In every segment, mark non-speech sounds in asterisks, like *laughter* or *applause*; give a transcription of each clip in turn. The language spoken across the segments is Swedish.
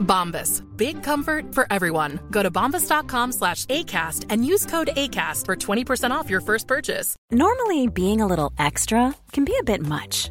Bombas. Big comfort for everyone. Go to bombas.com slash ACAST and use code ACAST for 20% off your first purchase. Normally, being a little extra can be a bit much,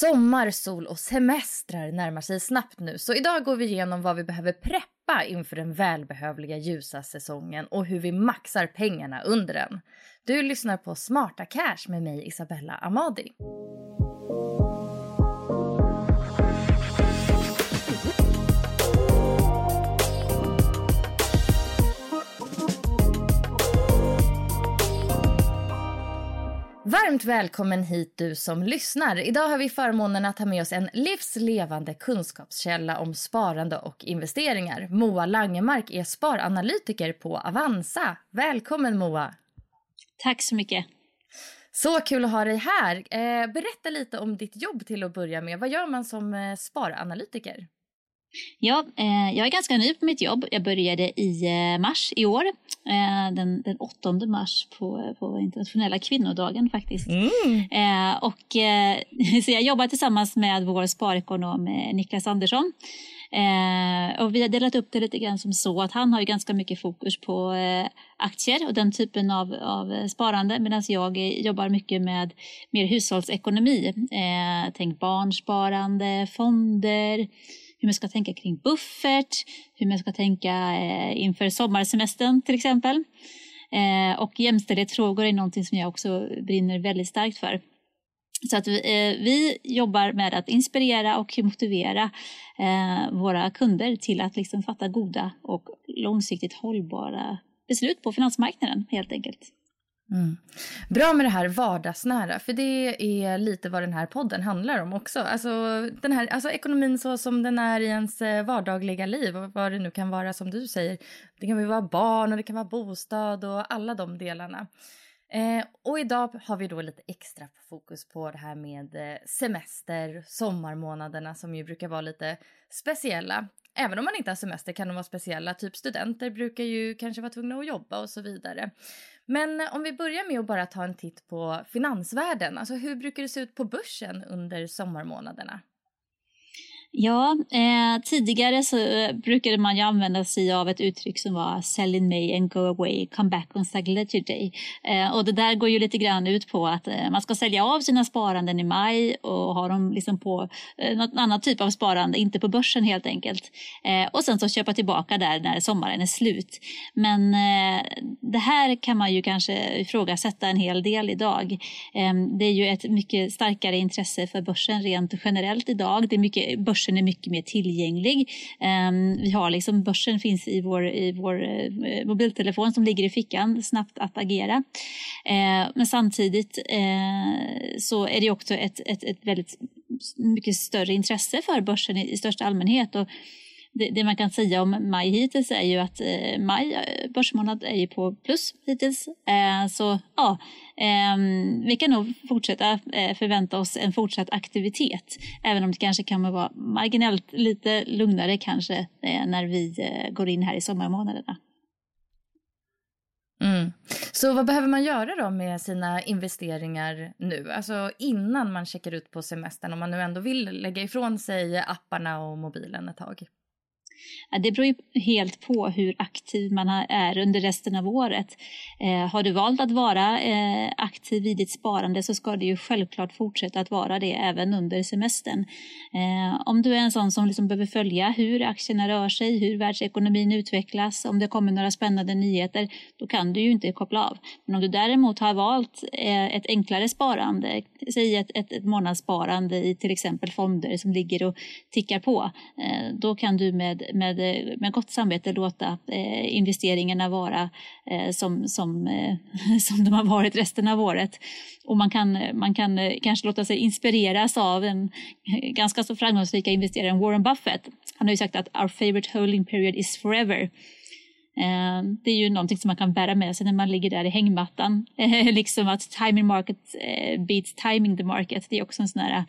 Sommar, sol och semestrar närmar sig snabbt nu så idag går vi igenom vad vi behöver preppa inför den välbehövliga ljusa säsongen och hur vi maxar pengarna under den. Du lyssnar på Smarta Cash med mig Isabella Amadi. Varmt välkommen hit du som lyssnar. Idag har vi förmånen att ha med oss en livslevande kunskapskälla om sparande och investeringar. Moa Langemark är sparanalytiker på Avanza. Välkommen Moa! Tack så mycket. Så kul att ha dig här. Eh, berätta lite om ditt jobb till att börja med. Vad gör man som eh, sparanalytiker? Ja, eh, jag är ganska ny på mitt jobb. Jag började i eh, mars i år. Eh, den, den 8 mars på, på internationella kvinnodagen faktiskt. Eh, och, eh, *laughs* så jag jobbar tillsammans med vår sparekonom eh, Niklas Andersson. Och vi har delat upp det lite grann som så att han har ju ganska mycket fokus på aktier och den typen av, av sparande medan jag jobbar mycket med mer hushållsekonomi. Tänk barnsparande, fonder, hur man ska tänka kring buffert, hur man ska tänka eh, inför sommarsemestern till exempel. Eh, och jämställdhetsfrågor är någonting som jag också brinner väldigt starkt för. Så att vi, eh, vi jobbar med att inspirera och motivera eh, våra kunder till att liksom fatta goda och långsiktigt hållbara beslut på finansmarknaden helt enkelt. Mm. Bra med det här vardagsnära, för det är lite vad den här podden handlar om också. Alltså, den här, alltså ekonomin så som den är i ens eh, vardagliga liv och vad det nu kan vara som du säger. Det kan vara barn och det kan vara bostad och alla de delarna. Eh, och idag har vi då lite extra fokus på det här med eh, semester, sommarmånaderna som ju brukar vara lite speciella. Även om man inte har semester kan de vara speciella, typ studenter brukar ju kanske vara tvungna att jobba och så vidare. Men om vi börjar med att bara ta en titt på finansvärlden, alltså hur brukar det se ut på börsen under sommarmånaderna? Ja, eh, tidigare så eh, brukade man ju använda sig av ett uttryck som var sell in May and go away, come back on Sagledger Day. Eh, och det där går ju lite grann ut på att eh, man ska sälja av sina sparanden i maj och ha dem liksom på eh, något annat typ av sparande, inte på börsen helt enkelt. Eh, och sen så köpa tillbaka där när sommaren är slut. Men eh, det här kan man ju kanske ifrågasätta en hel del idag. Eh, det är ju ett mycket starkare intresse för börsen rent generellt idag. Det är mycket, börsen är mycket mer tillgänglig. Ehm, vi har liksom, börsen finns i vår, i vår eh, mobiltelefon som ligger i fickan, snabbt att agera. Ehm, men samtidigt eh, så är det också ett, ett, ett väldigt mycket större intresse för börsen i, i största allmänhet. Och det, det, man kan säga om maj hittills är ju att eh, maj eh, börsmånad är ju på plus hittills. Eh, så ja, eh, vi kan nog fortsätta eh, förvänta oss en fortsatt aktivitet. Även om det kanske kan vara marginellt lite lugnare kanske eh, när vi eh, går in här i sommarmånaderna. Mm. Så vad behöver man göra då med sina investeringar nu? Alltså innan man checkar ut på semestern om man nu ändå vill lägga ifrån sig apparna och mobilen ett tag? Det beror ju helt på hur aktiv man är under resten av året. Eh, har du valt att vara eh, aktiv i ditt sparande så ska du ju självklart fortsätta att vara det även under semestern. Eh, om du är en sån som liksom behöver följa hur aktierna rör sig, hur världsekonomin utvecklas, om det kommer några spännande nyheter, då kan du ju inte koppla av. Men om du däremot har valt ett enklare sparande, säg ett, ett, ett månadssparande i till exempel fonder som ligger och tickar på, då kan du med med, med gott samvete låta eh, investeringarna vara eh, som, som, eh, *laughs* som de har varit resten av året. Och man kan, man kan eh, kanske låta sig inspireras av den *laughs* ganska så framgångsrika investeraren Warren Buffett. Han har ju sagt att our favorite holding period is forever. Eh, det är ju någonting som man kan bära med sig när man ligger där i hängmattan. *laughs* liksom att timing market eh, beats timing the market. Det är också en sån här Eh,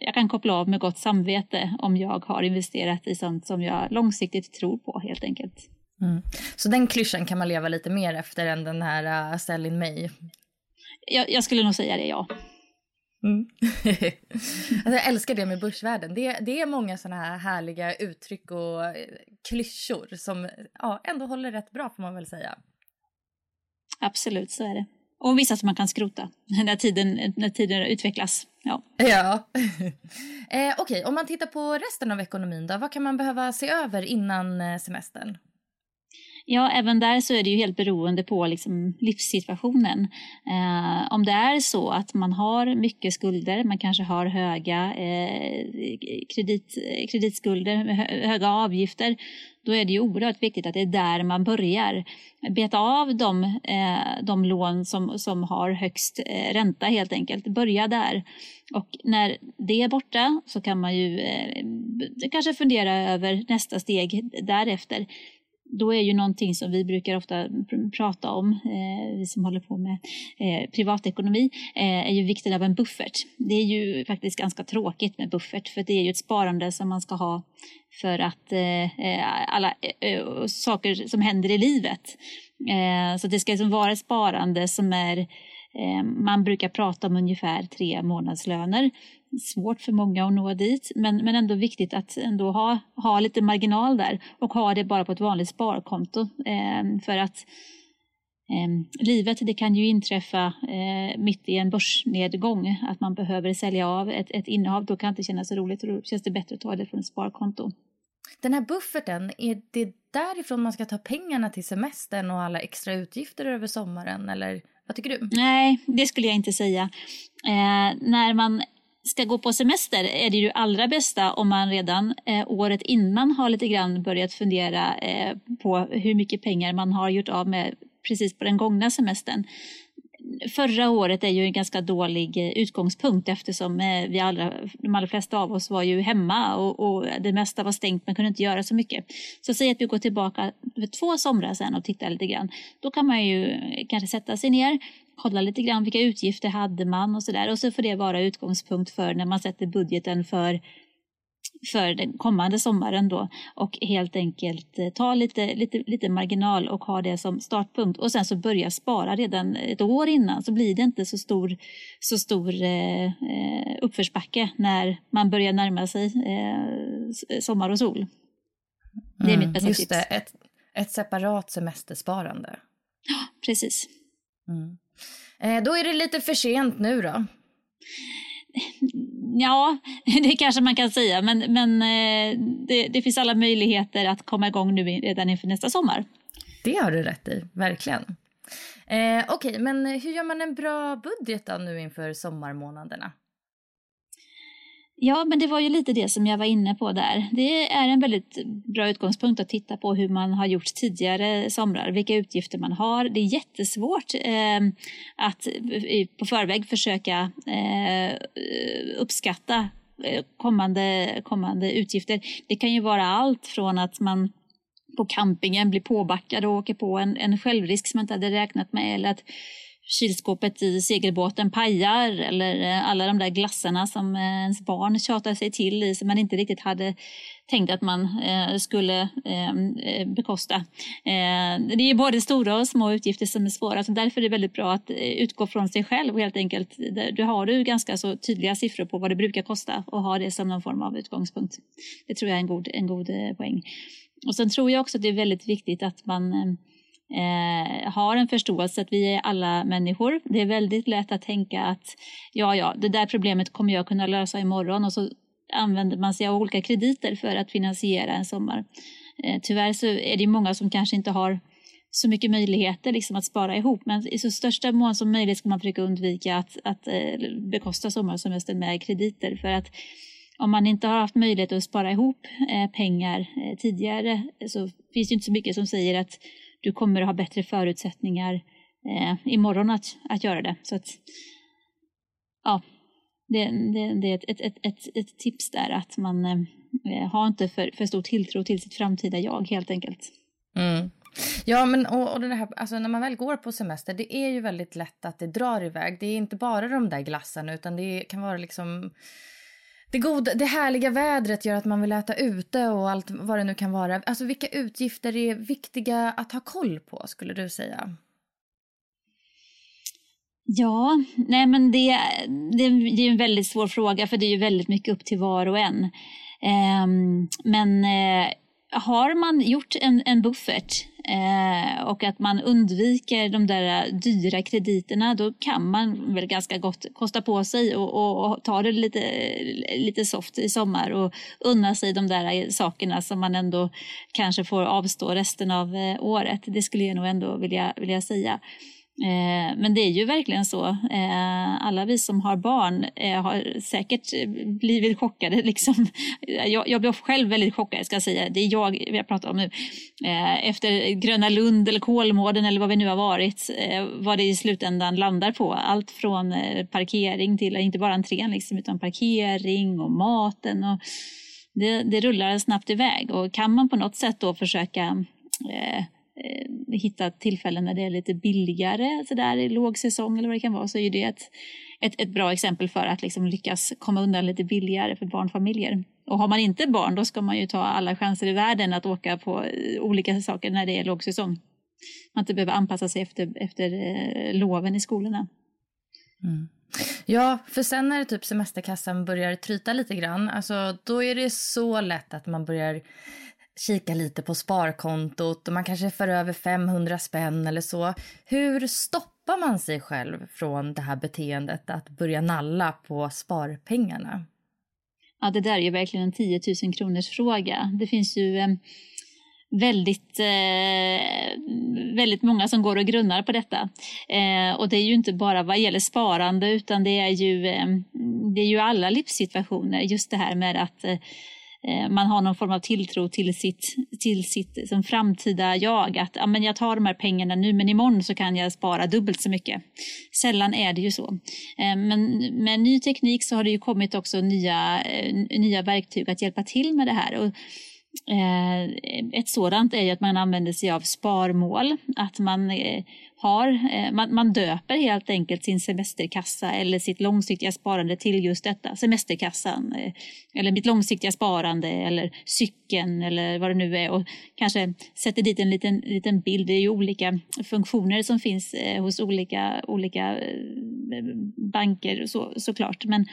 jag kan koppla av med gott samvete om jag har investerat i sånt som jag långsiktigt tror på helt enkelt. Mm. Så den klyschan kan man leva lite mer efter än den här uh, sell in May? Jag, jag skulle nog säga det, ja. Mm. *laughs* alltså jag älskar det med börsvärlden. Det, det är många såna här härliga uttryck och eh, klyschor som ja, ändå håller rätt bra får man väl säga. Absolut, så är det. Och vissa som man kan skrota *laughs* när tiden, när tiden utvecklas. Ja. ja. *laughs* eh, Okej, okay. om man tittar på resten av ekonomin då, vad kan man behöva se över innan eh, semestern? Ja, även där så är det ju helt beroende på liksom livssituationen. Eh, om det är så att man har mycket skulder, man kanske har höga eh, kredit, kreditskulder höga avgifter, då är det ju oerhört viktigt att det är där man börjar. Beta av de, eh, de lån som, som har högst eh, ränta helt enkelt. Börja där. Och när det är borta så kan man ju eh, kanske fundera över nästa steg därefter då är ju någonting som vi brukar ofta prata om, eh, vi som håller på med eh, privatekonomi, eh, är ju vikten av en buffert. Det är ju faktiskt ganska tråkigt med buffert för det är ju ett sparande som man ska ha för att eh, eh alla eh, eh, saker som händer i livet. Eh, så det ska liksom vara ett sparande som är man brukar prata om ungefär tre månadslöner svårt för många att nå dit men, men ändå viktigt att ändå ha, ha lite marginal där och ha det bara på ett vanligt sparkonto eh, för att eh, livet det kan ju inträffa eh, mitt i en börsnedgång att man behöver sälja av ett, ett innehav då kan det inte kännas roligt och då känns det bättre att ta det från ett sparkonto. Den här bufferten, är det därifrån man ska ta pengarna till semestern och alla extra utgifter över sommaren eller vad tycker du? Nej, det skulle jag inte säga. Eh, när man ska gå på semester är det ju allra bästa om man redan eh, året innan har lite grann börjat fundera eh, på hur mycket pengar man har gjort av med precis på den gångna semestern. Förra året är ju en ganska dålig eh, utgångspunkt eftersom eh, vi allra, de allra flesta av oss var ju hemma och, och det mesta var stängt, man kunde inte göra så mycket. Så säg att vi går tillbaka för två somrar sedan och tittar lite grann. Då kan man ju eh, kanske sätta sig ner, kolla lite grann vilka utgifter hade man och så där. Och så får det vara utgångspunkt för när man sätter budgeten för för den kommande sommaren då och helt enkelt eh, ta lite, lite, lite marginal och ha det som startpunkt och sen så börja spara redan ett år innan så blir det inte så stor, så stor eh, eh uppförsbacke när man börjar närma sig eh, sommar och sol. Det är mm, mitt bästa just tips. Det, ett, ett separat semestersparande. Ja, precis. Mm. Eh, då är det lite för sent nu då? Ja, *laughs* det kanske man kan säga, men, men eh, det, det, finns alla möjligheter att komma igång nu redan inför nästa sommar. Det har du rätt i, verkligen. Eh, Okej, okay, men hur gör man en bra budget då nu inför sommarmånaderna? Ja, men det var ju lite det som jag var inne på där. Det är en väldigt bra utgångspunkt att titta på hur man har gjort tidigare somrar, vilka utgifter man har. Det är jättesvårt eh, att på förväg försöka eh, uppskatta eh, kommande, kommande utgifter. Det kan ju vara allt från att man på campingen blir påbackad och åker på en, en självrisk som man inte hade räknat med eller att kylskåpet i segelbåten pajar eller eh, alla de där glassarna som eh, ens barn tjatar sig till i som man inte riktigt hade tänkt att man eh, skulle ehm, bekosta. Det är både stora och små utgifter som är svåra så därför är det väldigt bra att utgå från sig själv och helt enkelt. Du har du ganska så tydliga siffror på vad det brukar kosta och ha det som någon form av utgångspunkt. Det tror jag är en god, en god poäng. Och sen tror jag också att det är väldigt viktigt att man eh, har en förståelse att vi är alla människor. Det är väldigt lätt att tänka att ja, ja, det där problemet kommer jag kunna lösa imorgon och så använder man sig av olika krediter för att finansiera en sommar. Eh, tyvärr så är det många som kanske inte har så mycket möjligheter liksom att spara ihop. Men i så största mån som möjligt ska man försöka undvika att, att eh, bekosta sommarsemestern med krediter. För att om man inte har haft möjlighet att spara ihop eh, pengar eh, tidigare så finns det inte så mycket som säger att du kommer att ha bättre förutsättningar eh, imorgon att, att göra det. Så att, ja, det, det, det är ett, ett, ett, ett, ett tips där att man eh, har inte för, för stor tilltro till sitt framtida jag helt enkelt. Mm. Ja, men och, och det här, alltså när man väl går på semester, det är ju väldigt lätt att det drar iväg. Det är inte bara de där glassarna, utan det kan vara liksom det, goda, det härliga vädret gör att man vill äta ute och allt vad det nu kan vara. Alltså vilka utgifter är viktiga att ha koll på skulle du säga? Ja, nej men det, det, det är en väldigt svår fråga för det är ju väldigt mycket upp till var och en. Um, men uh, har man gjort en, en buffert eh, och att man undviker de där dyra krediterna då kan man väl ganska gott kosta på sig och, och, och, ta det lite, lite soft i sommar och unna sig de där sakerna som man ändå kanske får avstå resten av eh, året. Det skulle jag nog ändå vilja, vilja säga. Eh, men det är ju verkligen så. Eh, alla vi som har barn eh, har säkert blivit chockade. *laughs* Liksom. Jag, jag blev själv väldigt chockad, ska jag säga. Det är jag vi har pratat om nu. Eh, efter Gröna Lund eller Kolmården eller vad vi nu har varit, eh, vad det i slutändan landar på. Allt från eh, parkering till, inte bara entrén, liksom, utan parkering och maten. Och det, det rullar snabbt iväg och kan man på något sätt då försöka eh, Eh, hitta tillfällen när det är lite billigare så där, i lågsäsong eller vad det kan vara så är det ett, ett, ett bra exempel för att liksom lyckas komma undan lite billigare för barnfamiljer. Och har man inte barn då ska man ju ta alla chanser i världen att åka på eh, olika saker när det är lågsäsong. Man inte behöver anpassa sig efter, efter eh, loven i skolorna. Mm. Ja, för sen när typ semesterkassan börjar tryta lite grann, alltså, då är det så lätt att man börjar kika lite på sparkontot och man kanske för över 500 spänn eller så. Hur stoppar man sig själv från det här beteendet att börja nalla på sparpengarna? Ja, det där är ju verkligen en 10 000 kronors fråga. Det finns ju eh, väldigt, eh, väldigt många som går och grunnar på detta. Eh, och det är ju inte bara vad gäller sparande utan det är ju, eh, det är ju alla livssituationer. Just det här med att eh, Eh, man har någon form av tilltro till sitt, till sitt som framtida jag. Att ja, men jag tar de här pengarna nu men imorgon så kan jag spara dubbelt så mycket. Sällan är det ju så. Eh, men med ny teknik så har det ju kommit också nya, eh, nya verktyg att hjälpa till med det här. Och, Eh, ett sådant är ju att man använder sig av sparmål. Att man eh, har, eh, man, man döper helt enkelt sin semesterkassa eller sitt långsiktiga sparande till just detta, semesterkassan. Eller mitt långsiktiga sparande eller cykeln eller vad det nu är och kanske sätter dit en liten, liten bild. Det är ju olika funktioner som finns hos olika, olika banker så, såklart. Men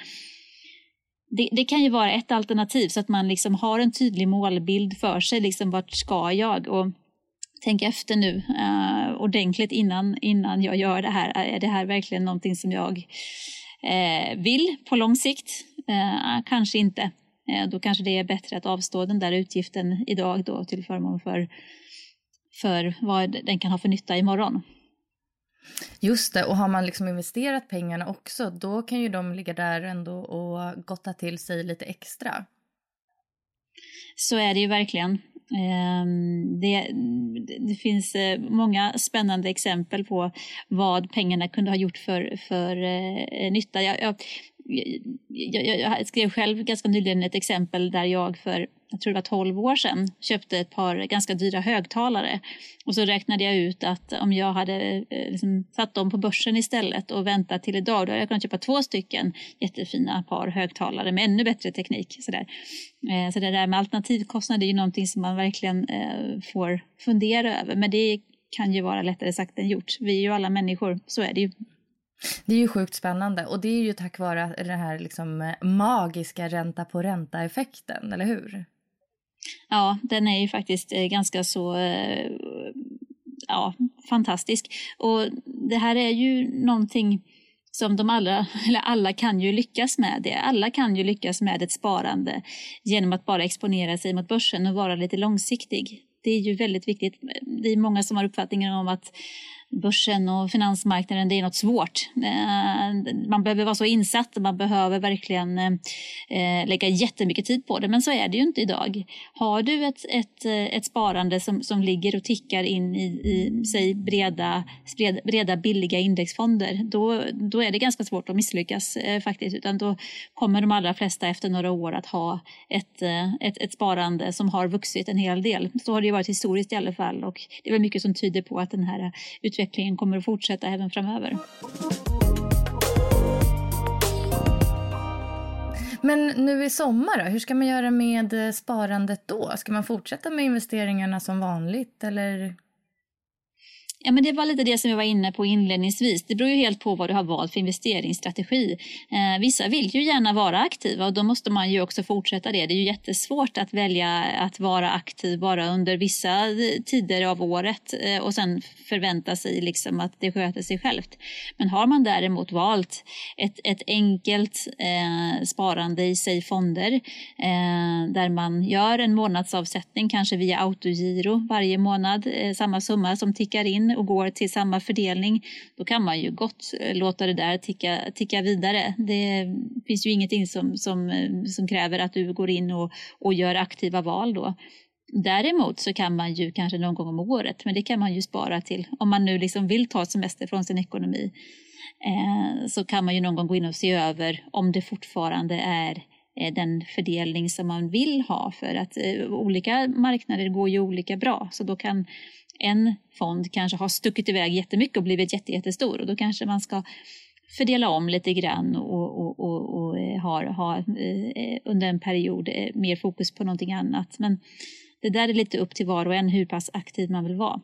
det, det, kan ju vara ett alternativ så att man liksom har en tydlig målbild för sig. Liksom, vart ska jag? Och tänk efter nu uh, ordentligt innan, innan jag gör det här. Är det här verkligen någonting som jag uh, vill på lång sikt? Uh, kanske inte. då kanske det är bättre att avstå den där utgiften idag då till förmån för, för vad den kan ha för nytta imorgon. Just det, och har man liksom investerat pengarna också då kan ju de ligga där ändå och gotta till sig lite extra. Så är det ju verkligen. Ehm, det, det, finns eh, många spännande exempel på vad pengarna kunde ha gjort för, för eh, nytta. Jag, jag, jag, jag skrev själv ganska nyligen ett exempel där jag för jag tror det var 12 år sedan, köpte ett par ganska dyra högtalare. Och så räknade jag ut att om jag hade eh, liksom, satt dem på börsen istället och väntat till idag, då hade jag kunnat köpa två stycken jättefina par högtalare med ännu bättre teknik. Sådär. Eh, så det där med alternativkostnad är ju någonting som man verkligen eh, får fundera över. Men det kan ju vara lättare sagt än gjort. Vi är ju alla människor, så är det ju. Det är ju sjukt spännande och det är ju tack vare den här liksom magiska ränta på ränta-effekten, eller hur? Ja, den är ju faktiskt eh, ganska så eh, ja, fantastisk. Och det här är ju någonting som de alla, *laughs* eller alla kan ju lyckas med det. Alla kan ju lyckas med ett sparande genom att bara exponera sig mot börsen och vara lite långsiktig. Det är ju väldigt viktigt. Det är många som har uppfattningen om att börsen och finansmarknaden det är något svårt. Eh, man behöver vara så insatt och man behöver verkligen eh, lägga jättemycket tid på det. Men så är det ju inte idag. Har du ett, ett, ett sparande som, som ligger och tickar in i, i säg breda, breda billiga indexfonder då, då är det ganska svårt att misslyckas eh, faktiskt. Utan då kommer de allra flesta efter några år att ha ett, ett, ett sparande som har vuxit en hel del. Så har det varit historiskt i alla fall och det är väl mycket som tyder på att den här utvecklingen utvecklingen kommer att fortsätta även framöver. Men nu i sommar då, hur ska man göra med eh, sparandet då? Ska man fortsätta med investeringarna som vanligt eller Ja, men det var lite det som jag var inne på inledningsvis. Det beror ju helt på vad du har valt för investeringsstrategi. Eh, vissa vill ju gärna vara aktiva och då måste man ju också fortsätta det. Det är ju jättesvårt att välja att vara aktiv bara under vissa tider av året eh, och sen förvänta sig liksom att det sköter sig självt. Men har man däremot valt ett, ett enkelt eh, sparande i sig fonder eh, där man gör en månadsavsättning, kanske via autogiro varje månad, eh, samma summa som tickar in och går till samma fördelning, då kan man ju gott eh, låta det där ticka, ticka vidare. Det finns ju ingenting som, som, eh, som kräver att du går in och, och gör aktiva val då. Däremot så kan man ju kanske någon gång om året, men det kan man ju spara till om man nu liksom vill ta semester från sin ekonomi. Eh, så kan man ju någon gång gå in och se över om det fortfarande är Eh, den fördelning som man vill ha för att eh, olika marknader går ju olika bra så då kan en fond kanske ha stuckit iväg jättemycket och blivit jättestor och då kanske man ska fördela om lite grann och, och, och, och eh, ha, ha under en period mer fokus på någonting annat. Men det där är lite upp till var och en hur pass aktiv man vill vara.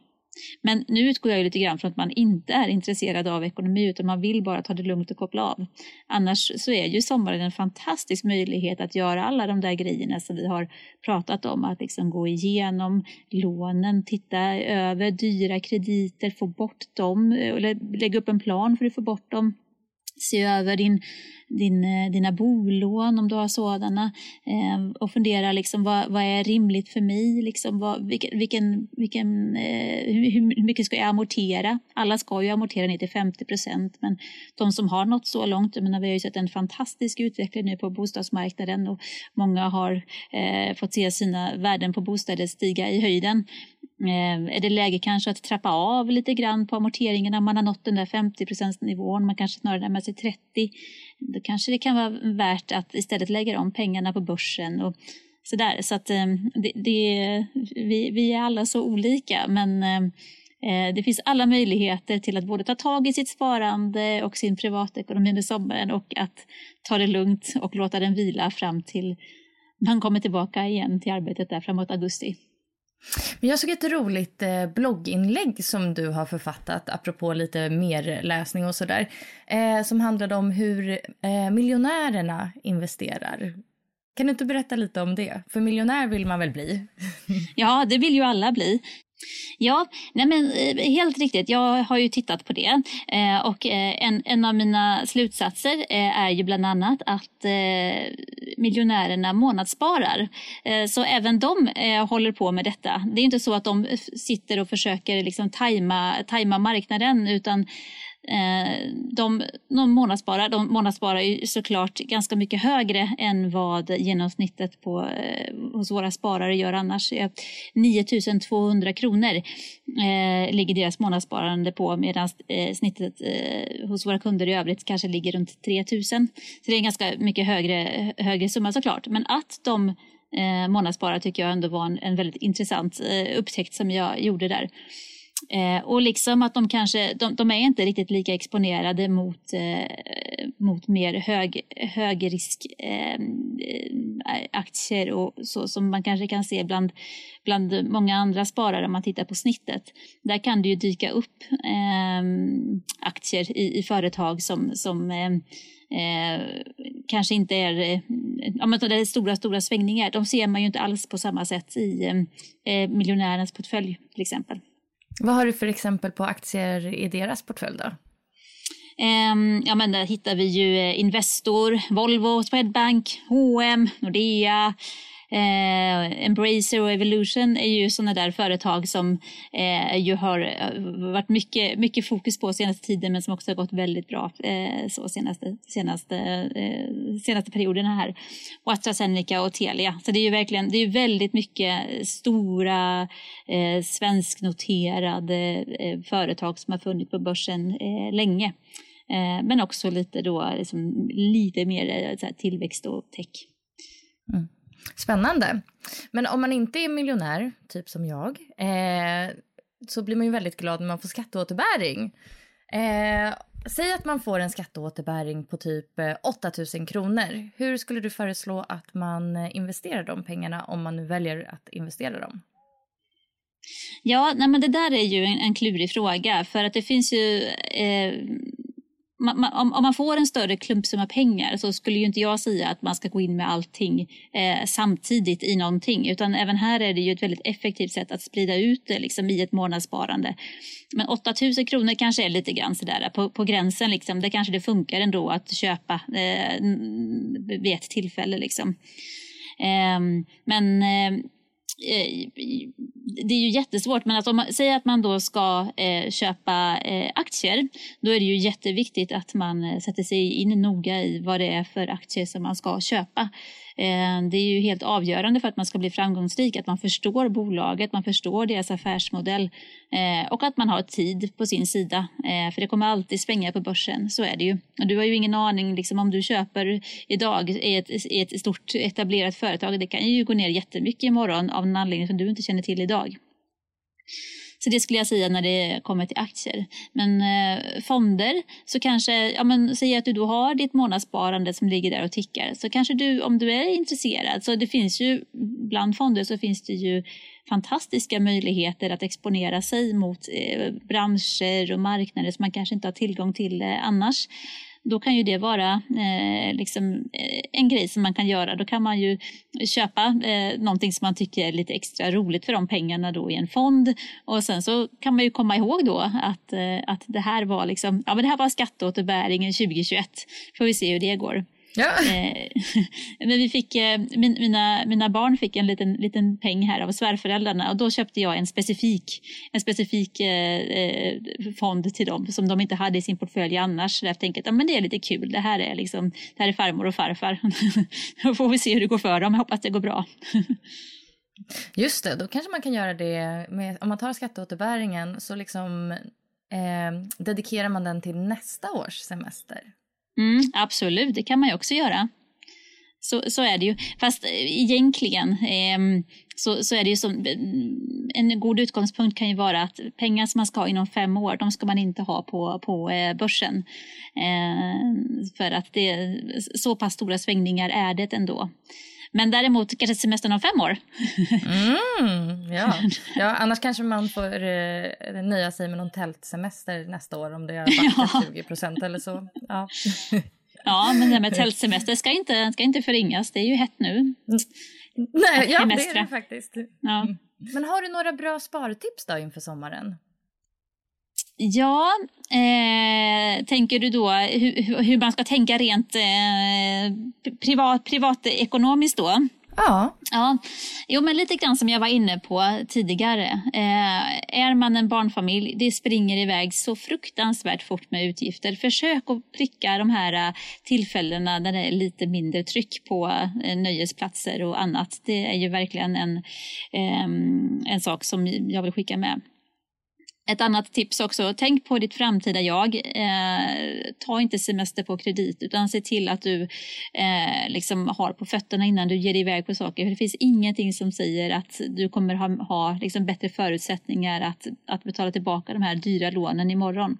Men nu utgår jag lite grann från att man inte är intresserad av ekonomi utan man vill bara ta det lugnt och koppla av. Annars så är ju sommaren en fantastisk möjlighet att göra alla de där grejerna som vi har pratat om. Att liksom gå igenom lånen, titta över dyra krediter, få bort dem, eller lägga upp en plan för att få bort dem se över din, din, eh, dina bolån om du har sådana eh, och fundera liksom vad, vad är rimligt för mig? Liksom vad, vilken, vilken, vilken, eh, hur, hur, mycket ska jag amortera? Alla ska ju amortera ner till 50 procent men de som har nått så långt, jag menar, vi har ju sett en fantastisk utveckling nu på bostadsmarknaden och många har eh, fått se sina värden på bostäder stiga i höjden. Ehm, är det läge kanske att trappa av lite grann på amorteringarna? Man har nått den där 50 nivån, man kanske snarare närmar sig 30. Då kanske det kan vara värt att istället lägga om pengarna på börsen och sådär. Så att ehm, det, det, vi, vi är alla så olika, men ehm, eh, det finns alla möjligheter till att både ta tag i sitt sparande och sin privatekonomi under sommaren och att ta det lugnt och låta den vila fram till man kommer tillbaka igen till arbetet där framåt augusti. Men jag såg ett roligt eh, blogginlägg som du har författat apropå lite mer läsning och sådär. Eh, som handlade om hur eh, miljonärerna investerar. Kan du inte berätta lite om det? För miljonär vill man väl bli? Ja, det vill ju alla bli. Ja, nej men, eh, helt riktigt. Jag har ju tittat på det. Eh, och eh, en, en av mina slutsatser eh, är ju bland annat att eh, miljonärerna månadssparar. Eh, så även de eh, håller på med detta. Det är inte så att de sitter och försöker liksom tajma, tajma marknaden utan Eh, de, de, månadssparar, de månadssparar ju såklart ganska mycket högre än vad genomsnittet på, eh, hos våra sparare gör annars. 9 200 kronor eh, ligger deras månadssparande på medan eh, snittet eh, hos våra kunder i övrigt kanske ligger runt 3 000. Så det är en ganska mycket högre, högre summa såklart. Men att de eh, månadssparare tycker jag ändå var en, en väldigt intressant eh, upptäckt som jag gjorde där. Eh, och liksom att de kanske, de, de, är inte riktigt lika exponerade mot, eh, mot mer hög, högrisk ehm, eh, aktier och så som man kanske kan se bland, bland många andra sparare om man tittar på snittet. Där kan det ju dyka upp eh, aktier i, i företag som, som eh, eh, kanske inte är, ja men det är stora, stora svängningar. De ser man ju inte alls på samma sätt i ehm, eh, miljonärens portfölj till exempel. Vad har du för exempel på aktier i deras portfölj då? Um, ja, men där hittar vi ju eh, Investor, Volvo, Swedbank, H&M, Nordea, Eh, Embracer och Evolution är ju sådana där företag som eh, ju har eh, varit mycket, mycket fokus på senaste tiden men som också har gått väldigt bra eh, så senaste, senaste, eh, senaste perioderna här. Och AstraZeneca och Telia. Så det är ju verkligen det är väldigt mycket stora eh, svensknoterade eh, företag som har funnits på börsen eh, länge. Eh, men också lite, då, liksom, lite mer eh, så här, tillväxt och tech. Mm. Spännande. Men om man inte är miljonär, typ som jag, eh, så blir man ju väldigt glad när man får skatteåterbäring. Eh, säg att man får en skatteåterbäring på typ eh, 8 000 kronor. Hur skulle du föreslå att man eh, investerar de pengarna om man nu väljer att investera dem? Ja, nej men det där är ju en, en klurig fråga för att det finns ju eh, man, man, om, man får en större klumpsumma pengar så skulle ju inte jag säga att man ska gå in med allting eh, samtidigt i någonting utan även här är det ju ett väldigt effektivt sätt att sprida ut det liksom, i ett månadssparande. Men 8000 kronor kanske är lite grann sådär på, på gränsen liksom. Det kanske det funkar ändå att köpa eh, vid ett tillfälle liksom. Eh, men Eh, Eh, det är ju jättesvårt, men alltså om man säger att man då ska eh, köpa eh, aktier, då är det ju jätteviktigt att man eh, sätter sig in noga i vad det är för aktier som man ska köpa. Eh, det är ju helt avgörande för att man ska bli framgångsrik, att man förstår bolaget, man förstår deras affärsmodell eh, och att man har tid på sin sida. Eh, för det kommer alltid svänga på börsen, så är det ju. Och du har ju ingen aning liksom, om du köper idag i ett, i ett stort etablerat företag, det kan ju gå ner jättemycket imorgon av en anledning som du inte känner till idag. Så det skulle jag säga när det kommer till aktier. Men eh, fonder, så kanske, ja men säg att du då har ditt månadssparande som ligger där och tickar. Så kanske du, om du är intresserad, så det finns ju bland fonder så finns det ju fantastiska möjligheter att exponera sig mot eh, branscher och marknader som man kanske inte har tillgång till eh, annars då kan ju det vara eh, liksom, eh, en grej som man kan göra. Då kan man ju köpa eh, någonting som man tycker är lite extra roligt för de pengarna då i en fond. Och sen så kan man ju komma ihåg då att, eh, att det här var liksom, ja men det här var skatteåterbäringen 2021. Får vi se hur det går. Ja. Eh, *laughs* men vi fick, eh, min, mina, mina barn fick en liten, liten peng här av svärföräldrarna och då köpte jag en specifik, en specifik eh, eh fond till dem som de inte hade i sin portfölj annars. Jag tänkte att men det är lite kul, det här är, liksom, det här är farmor och farfar. *laughs* då får vi se hur det går för dem, jag hoppas det går bra. *laughs* Just det, då kanske man kan göra det med, om man tar skatteåterbäringen så liksom eh, dedikerar man den till nästa års semester. Mm, absolut, det kan man ju också göra. Så, så är det ju. Fast eh, egentligen eh, så, så är det ju som, en god utgångspunkt kan ju vara att pengar som man ska ha inom fem år, de ska man inte ha på, på eh, börsen. Eh, för att det, så pass stora svängningar är det ändå. Men däremot kanske semestern om fem år. Mm, ja. *laughs* ja, annars kanske man får eh, nöja sig med någon tältsemester nästa år om det har backat *laughs* ja. 20 procent eller så. Ja. *laughs* ja, men det med tältsemester ska inte, ska inte förringas. Det är ju hett nu. Mm. Nej, ja, det är det faktiskt. Ja. Men har du några bra spartips då inför sommaren? Ja, eh, tänker du då hur, hur, man ska tänka rent eh, privat, privatekonomiskt då? Ja. ja. Jo, men lite grann som jag var inne på tidigare. Eh, är man en barnfamilj, det springer iväg så fruktansvärt fort med utgifter. Försök att pricka de här eh, tillfällena där det är lite mindre tryck på eh, nöjesplatser och annat. Det är ju verkligen en, eh, en sak som jag vill skicka med. Ett annat tips också, tänk på ditt framtida jag. Eh, ta inte semester på kredit utan se till att du eh, liksom har på fötterna innan du ger dig iväg på saker. För det finns ingenting som säger att du kommer ha, ha liksom bättre förutsättningar att, att betala tillbaka de här dyra lånen imorgon.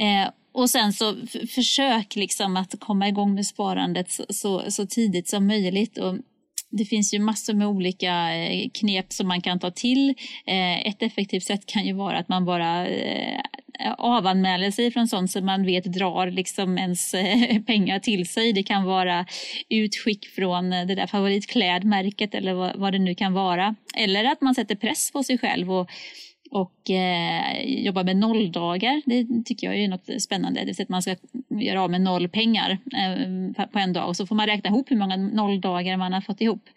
Eh, och sen så försök liksom att komma igång med sparandet så, så, så tidigt som möjligt. Och det finns ju massor med olika eh, knep som man kan ta till. Eh, ett effektivt sätt kan ju vara att man bara eh, avanmäler sig från sånt som man vet drar liksom ens pengar till sig. Det kan vara utskick från det där favoritklädmärket eller vad det nu kan vara. Eller att man sätter press på sig själv och och eh, jobba med nolldagar. Det tycker jag är något spännande. Det vill säga att man ska göra av med noll pengar eh, på en dag och så får man räkna ihop hur många nolldagar man har fått ihop.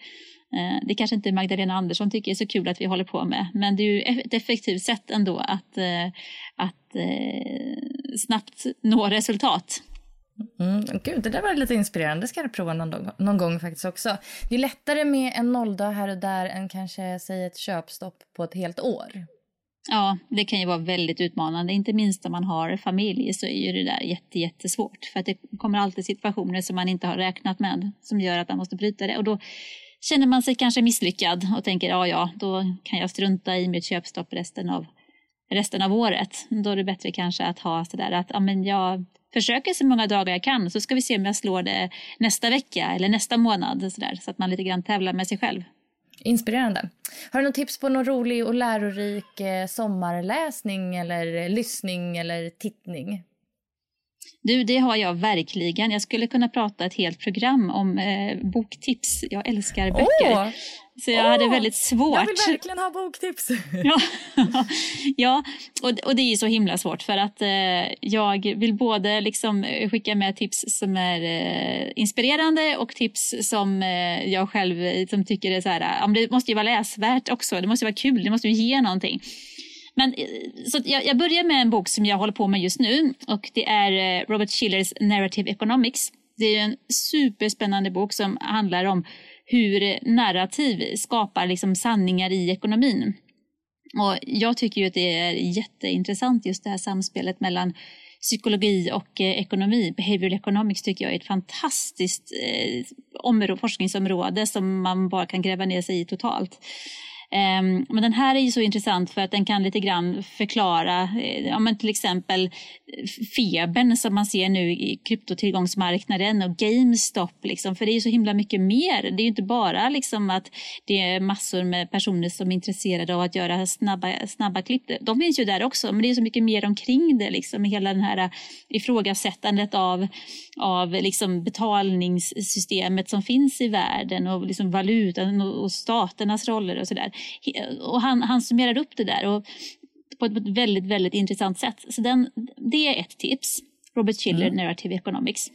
Eh, det kanske inte Magdalena Andersson tycker är så kul att vi håller på med men det är ju ett effektivt sätt ändå att, eh, att eh, snabbt nå resultat. Mm, gud, det där var lite inspirerande. Det ska jag prova någon, någon gång faktiskt också. Det är lättare med en nolldag här och där än kanske säg ett köpstopp på ett helt år. Ja, det kan ju vara väldigt utmanande. Inte minst om man har familj så är ju det där jätte, jättesvårt. För att det kommer alltid situationer som man inte har räknat med som gör att man måste bryta det. Och då känner man sig kanske misslyckad och tänker ja, ja, då kan jag strunta i mitt köpstopp resten av, resten av året. Då är det bättre kanske att ha sådär att ja, men jag försöker så många dagar jag kan så ska vi se om jag slår det nästa vecka eller nästa månad. Så, där, så att man lite grann tävlar med sig själv. Inspirerande. Har du något tips på någon rolig och lärorik eh, sommarläsning eller lyssning eller tittning? Du, det har jag verkligen. Jag skulle kunna prata ett helt program om eh, boktips. Jag älskar böcker. Oh, så jag oh, hade väldigt svårt. Jag vill verkligen ha boktips. *laughs* ja, ja och, och det är så himla svårt för att eh, jag vill både liksom skicka med tips som är eh, inspirerande och tips som eh, jag själv som liksom tycker är så här, det måste ju vara läsvärt också. Det måste vara kul, det måste ju ge någonting. Men, eh, så jag, jag börjar med en bok som jag håller på med just nu och det är eh, Robert Schillers Narrative Economics. Det är en superspännande bok som handlar om hur narrativ skapar liksom sanningar i ekonomin. Och jag tycker ju att det är jätteintressant just det här samspelet mellan psykologi och eh, ekonomi. Behavioral economics tycker jag är ett fantastiskt eh, forskningsområde som man bara kan gräva ner sig i totalt. Ehm, men den här är ju så intressant för att den kan lite grann förklara eh, ja, men till exempel eh, febern som man ser nu i kryptotillgångsmarknaden och GameStop. Liksom, för det är så himla mycket mer. Det är inte bara liksom att det är massor med personer som är intresserade av att göra snabba, snabba klipp. De finns ju där också, men det är så mycket mer omkring det. Liksom, hela den här eh, ifrågasättandet av, av liksom betalningssystemet som finns i världen och liksom valutan och staternas roller och sådär. Och han, han summerar upp det där. Och på ett väldigt, väldigt intressant sätt. Så den, det är ett tips. Robert Schiller, mm. Narrative Economics.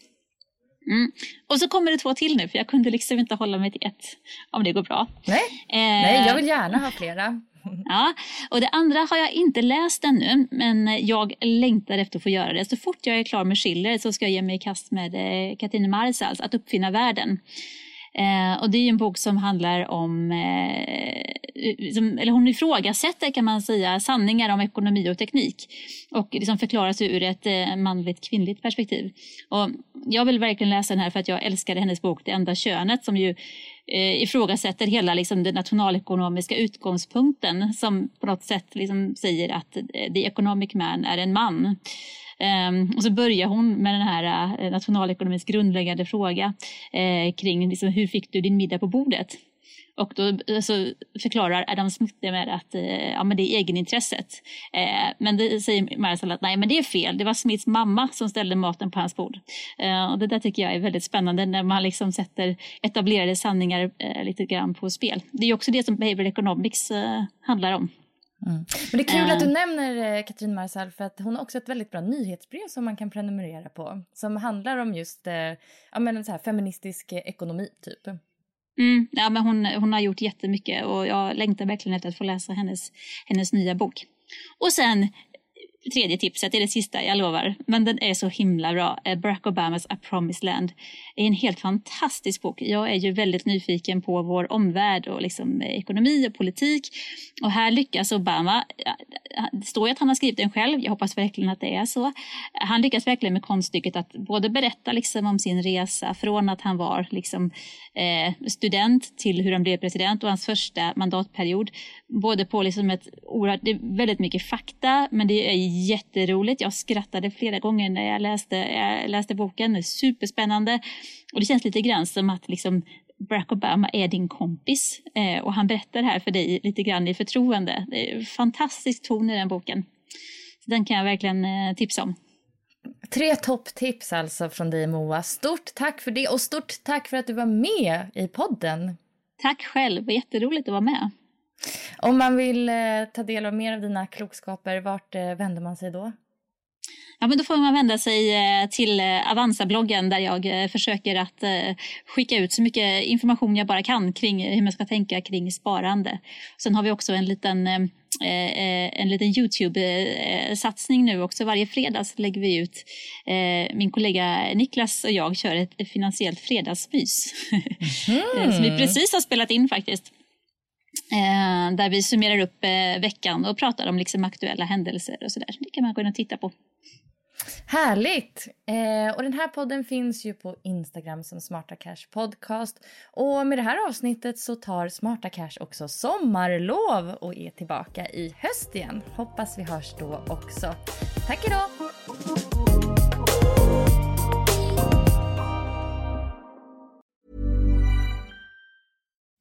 Mm. Och så kommer det två till nu, för jag kunde liksom inte hålla mig till ett, om det går bra. Nej, eh, Nej jag vill gärna ha flera. *laughs* ja, och det andra har jag inte läst ännu, men jag längtar efter att få göra det. Så fort jag är klar med Schiller så ska jag ge mig i kast med eh, Katrin Marsals Att uppfinna världen. Eh, och det är en bok som handlar om, eh, som, eller hon ifrågasätter kan man säga, sanningar om ekonomi och teknik och liksom förklaras ur ett eh, manligt kvinnligt perspektiv. Och jag vill verkligen läsa den här för att jag älskade hennes bok Det enda könet som ju eh, ifrågasätter hela liksom, den nationalekonomiska utgångspunkten som på något sätt liksom, säger att eh, the economic man är en man. Um, och så börjar hon med den här uh, nationalekonomins grundläggande fråga uh, kring liksom, hur fick du din middag på bordet? Och då alltså, förklarar Adam Smith det med att eh, ja, men det är egenintresset. Eh, men det säger Marisol att nej, men det är fel. Det var Smiths mamma som ställde maten på hans bord. Eh, och det där tycker jag är väldigt spännande när man liksom sätter etablerade sanningar lite grann på spel. Det är också det som behavioral economics handlar om. Mm. Men det är kul att du eh. nämner eh, Katrin Marsall för att hon har också ett väldigt bra nyhetsbrev som man kan prenumerera på som handlar om just eh, ja, men så här feministisk ekonomi typ. Mm, ja, men hon, hon har gjort jättemycket och jag längtar verkligen efter att få läsa hennes, hennes nya bok. Och sen tredje tipset, det är det sista, jag lovar. Men den är så himla bra. Eh, Barack Obamas A Promised Land är en helt fantastisk bok. Jag är ju väldigt nyfiken på vår omvärld och liksom eh, ekonomi och politik. Och här lyckas Obama, det står ju att han har skrivit den själv, jag hoppas verkligen att det är så. Han lyckas verkligen med konststycket att både berätta liksom om sin resa från att han var liksom, eh, student till hur han blev president och hans första mandatperiod. Både på liksom ett oerhört, det är väldigt mycket fakta men det är jätteroligt. Jag skrattade flera gånger när jag läste, jag läste boken, det superspännande. Och det känns lite grann som att liksom Barack Obama är din kompis eh, och han berättar här för dig lite grann i förtroende. Det är fantastisk ton i den boken. Så den kan jag verkligen eh, tipsa om. Tre topptips alltså från dig Moa. Stort tack för det och stort tack för att du var med i podden. Tack själv, det var jätteroligt att vara med. Om man vill eh, ta del av mer av dina klokskaper, vart eh, vänder man sig då? Ja, men då får man vända sig eh, till eh, Avanza-bloggen där jag eh, försöker att skicka ut så mycket information jag bara kan kring hur man ska tänka kring sparande. Sen har vi också en liten, en liten Youtube-satsning nu också. Varje fredag lägger vi ut, min kollega Niklas och jag kör ett finansiellt fredagsmys. *laughs* Mm. som vi precis har spelat in faktiskt. Eh, där vi summerar upp eh, veckan och pratar om liksom aktuella händelser och sådär. Det kan man gå in och titta på. Härligt! Eh, och den här podden finns ju på Instagram som Smarta Cash Podcast. Och med det här avsnittet så tar Smarta Cash också sommarlov och är tillbaka i höst igen. Hoppas vi hörs då också. Tack idag!